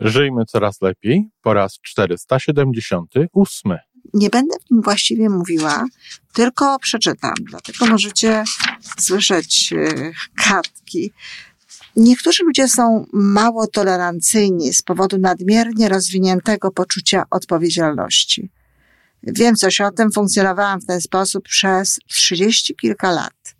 Żyjmy coraz lepiej po raz 478. Nie będę w nim właściwie mówiła, tylko przeczytam. Dlatego możecie słyszeć e, kartki. Niektórzy ludzie są mało tolerancyjni z powodu nadmiernie rozwiniętego poczucia odpowiedzialności. Wiem coś o tym, funkcjonowałam w ten sposób przez trzydzieści kilka lat.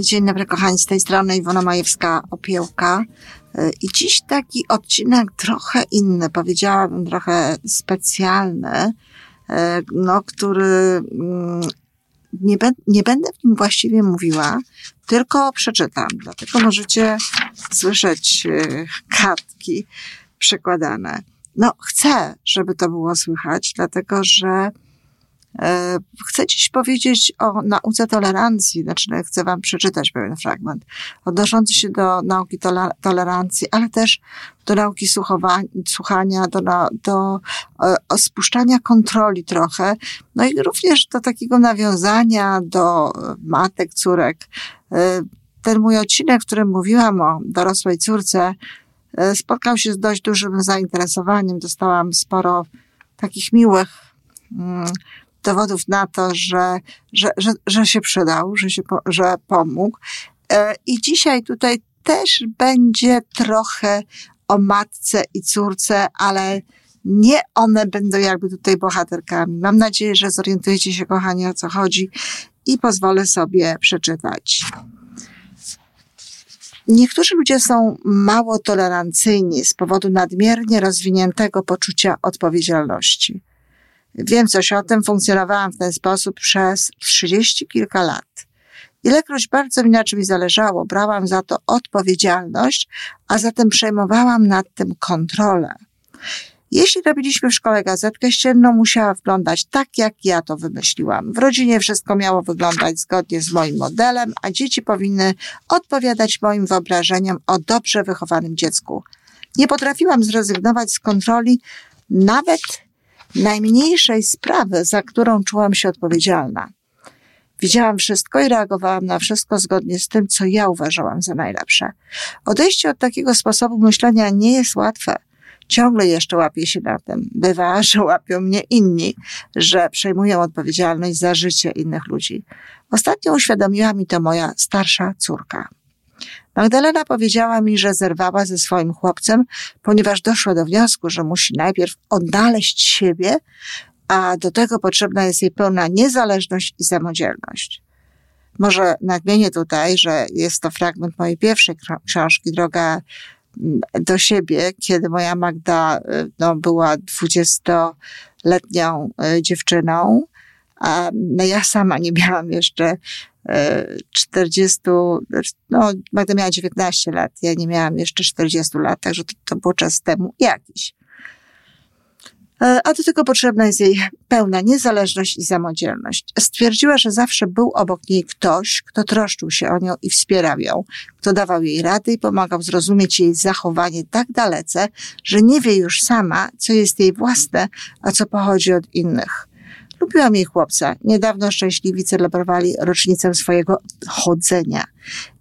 dzień dobry kochani, z tej strony Iwona Majewska Opiełka. E, I dziś taki odcinek trochę inny, powiedziałabym trochę specjalny, e, no, który mm, nie, be, nie będę w nim właściwie mówiła, tylko przeczytam. Dlatego możecie słyszeć kartki przekładane. No, chcę, żeby to było słychać, dlatego że E, chcę dziś powiedzieć o nauce tolerancji, znaczy no, chcę wam przeczytać pewien fragment odnoszący się do nauki tolerancji, ale też do nauki słuchania, do, do e, spuszczania kontroli trochę, no i również do takiego nawiązania do matek, córek. E, ten mój odcinek, w którym mówiłam o dorosłej córce, spotkał się z dość dużym zainteresowaniem. Dostałam sporo takich miłych mm, dowodów na to, że, że, że, że się przydał, że, się, że pomógł. E, I dzisiaj tutaj też będzie trochę o matce i córce, ale nie one będą jakby tutaj bohaterkami. Mam nadzieję, że zorientujecie się, kochani, o co chodzi i pozwolę sobie przeczytać. Niektórzy ludzie są mało tolerancyjni z powodu nadmiernie rozwiniętego poczucia odpowiedzialności. Wiem coś o tym, funkcjonowałam w ten sposób przez trzydzieści kilka lat. Ilekroć bardzo mi na czymś zależało, brałam za to odpowiedzialność, a zatem przejmowałam nad tym kontrolę. Jeśli robiliśmy w szkole gazetkę ścienną, musiała wyglądać tak, jak ja to wymyśliłam. W rodzinie wszystko miało wyglądać zgodnie z moim modelem, a dzieci powinny odpowiadać moim wyobrażeniom o dobrze wychowanym dziecku. Nie potrafiłam zrezygnować z kontroli nawet najmniejszej sprawy, za którą czułam się odpowiedzialna. Widziałam wszystko i reagowałam na wszystko zgodnie z tym, co ja uważałam za najlepsze. Odejście od takiego sposobu myślenia nie jest łatwe. Ciągle jeszcze łapię się na tym. Bywa, że łapią mnie inni, że przejmują odpowiedzialność za życie innych ludzi. Ostatnio uświadomiła mi to moja starsza córka. Magdalena powiedziała mi, że zerwała ze swoim chłopcem, ponieważ doszła do wniosku, że musi najpierw odnaleźć siebie, a do tego potrzebna jest jej pełna niezależność i samodzielność. Może nadmienię tutaj, że jest to fragment mojej pierwszej książki, Droga mm, do siebie, kiedy moja Magda y, no, była dwudziestoletnią y, dziewczyną, a no, ja sama nie miałam jeszcze 40, no Magda miała 19 lat, ja nie miałam jeszcze 40 lat, także to, to było czas temu jakiś. E, a do tego potrzebna jest jej pełna niezależność i samodzielność. Stwierdziła, że zawsze był obok niej ktoś, kto troszczył się o nią i wspierał ją, kto dawał jej rady i pomagał zrozumieć jej zachowanie tak dalece, że nie wie już sama, co jest jej własne, a co pochodzi od innych. Lubiłam jej chłopca. Niedawno szczęśliwi celebrowali rocznicę swojego chodzenia.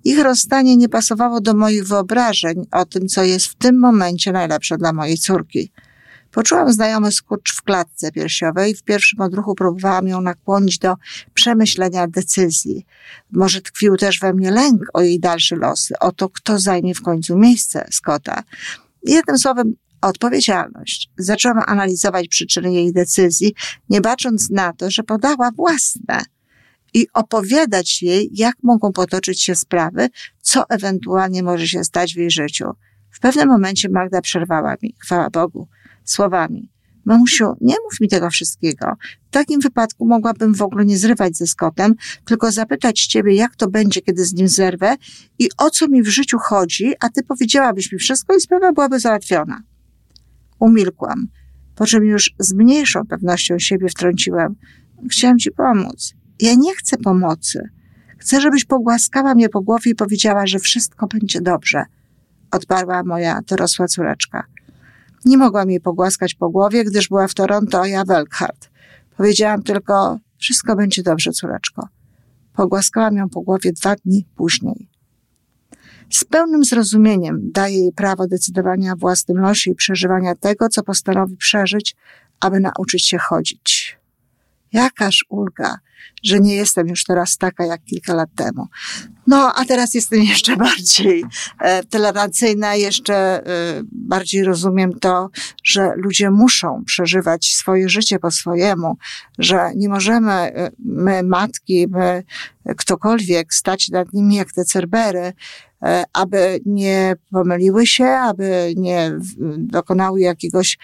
Ich rozstanie nie pasowało do moich wyobrażeń o tym, co jest w tym momencie najlepsze dla mojej córki. Poczułam znajomy skurcz w klatce piersiowej. W pierwszym odruchu próbowałam ją nakłonić do przemyślenia decyzji. Może tkwił też we mnie lęk o jej dalsze losy, o to, kto zajmie w końcu miejsce Scotta. Jednym słowem, odpowiedzialność. Zaczęłam analizować przyczyny jej decyzji, nie bacząc na to, że podała własne i opowiadać jej, jak mogą potoczyć się sprawy, co ewentualnie może się stać w jej życiu. W pewnym momencie Magda przerwała mi, chwała Bogu, słowami. Mamusiu, nie mów mi tego wszystkiego. W takim wypadku mogłabym w ogóle nie zrywać ze Scottem, tylko zapytać ciebie, jak to będzie, kiedy z nim zerwę i o co mi w życiu chodzi, a ty powiedziałabyś mi wszystko i sprawa byłaby załatwiona. Umilkłam, po czym już z mniejszą pewnością siebie wtrąciłam. Chciałam ci pomóc. Ja nie chcę pomocy. Chcę, żebyś pogłaskała mnie po głowie i powiedziała, że wszystko będzie dobrze. Odparła moja dorosła córeczka. Nie mogłam jej pogłaskać po głowie, gdyż była w Toronto, a ja w Elkhart. Powiedziałam tylko, wszystko będzie dobrze, córeczko. Pogłaskałam ją po głowie dwa dni później. Z pełnym zrozumieniem daję jej prawo decydowania o własnym losie i przeżywania tego, co postanowi przeżyć, aby nauczyć się chodzić. Jakaż ulga, że nie jestem już teraz taka jak kilka lat temu. No, a teraz jestem jeszcze bardziej e, tolerancyjna, jeszcze e, bardziej rozumiem to, że ludzie muszą przeżywać swoje życie po swojemu, że nie możemy e, my, matki, my, ktokolwiek stać nad nimi jak te cerbery, e, aby nie pomyliły się, aby nie dokonały jakiegoś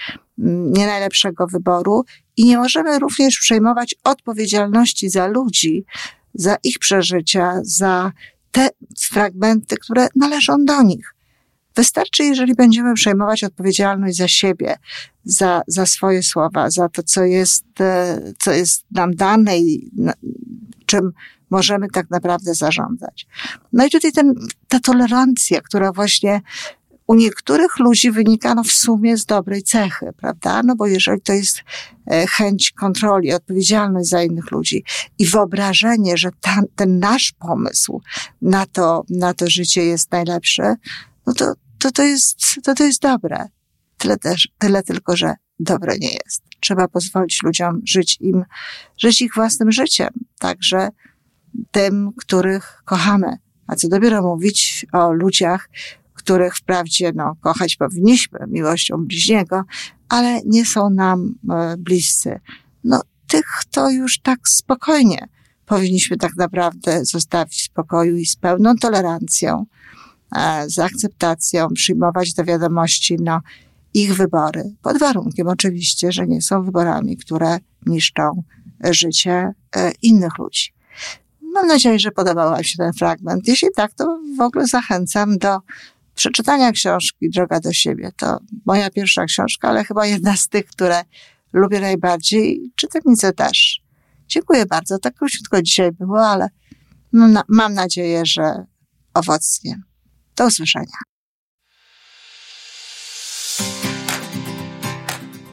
nie najlepszego wyboru i nie możemy również przejmować odpowiedzialności za ludzi, za ich przeżycia, za te fragmenty, które należą do nich. Wystarczy, jeżeli będziemy przejmować odpowiedzialność za siebie, za, za swoje słowa, za to, co jest, e, co jest nam dane i czym możemy tak naprawdę zarządzać. No i tutaj ten, ta tolerancja, która właśnie u niektórych ludzi wynika no w sumie z dobrej cechy, prawda? No bo jeżeli to jest e, chęć kontroli, odpowiedzialność za innych ludzi i wyobrażenie, że ta, ten nasz pomysł na to, na to życie jest najlepszy, no to, to, to, jest, to, to jest dobre. Tyle, też, tyle tylko, że dobre nie jest. Trzeba pozwolić ludziom żyć im, żyć ich własnym życiem. Także tym, których kochamy. A co dopiero mówić o ludziach, których wprawdzie no, kochać powinniśmy miłością bliźniego, ale nie są nam e, bliscy. No, tych to już tak spokojnie powinniśmy tak naprawdę zostawić w spokoju i z pełną tolerancją, e, z akceptacją przyjmować do wiadomości no, ich wybory, pod warunkiem oczywiście, że nie są wyborami, które niszczą życie e, innych ludzi. Mam nadzieję, że podobał Wam się ten fragment. Jeśli tak, to w ogóle zachęcam do przeczytania książki Droga do siebie. To moja pierwsza książka, ale chyba jedna z tych, które lubię najbardziej. Czytelnice też. Dziękuję bardzo. Tak króciutko dzisiaj było, ale mam, mam nadzieję, że owocnie. Do usłyszenia.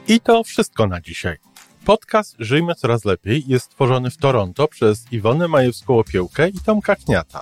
I to wszystko na dzisiaj. Podcast Żyjmy Coraz Lepiej jest stworzony w Toronto przez Iwonę Majewską-Opiełkę i Tomka Kniata.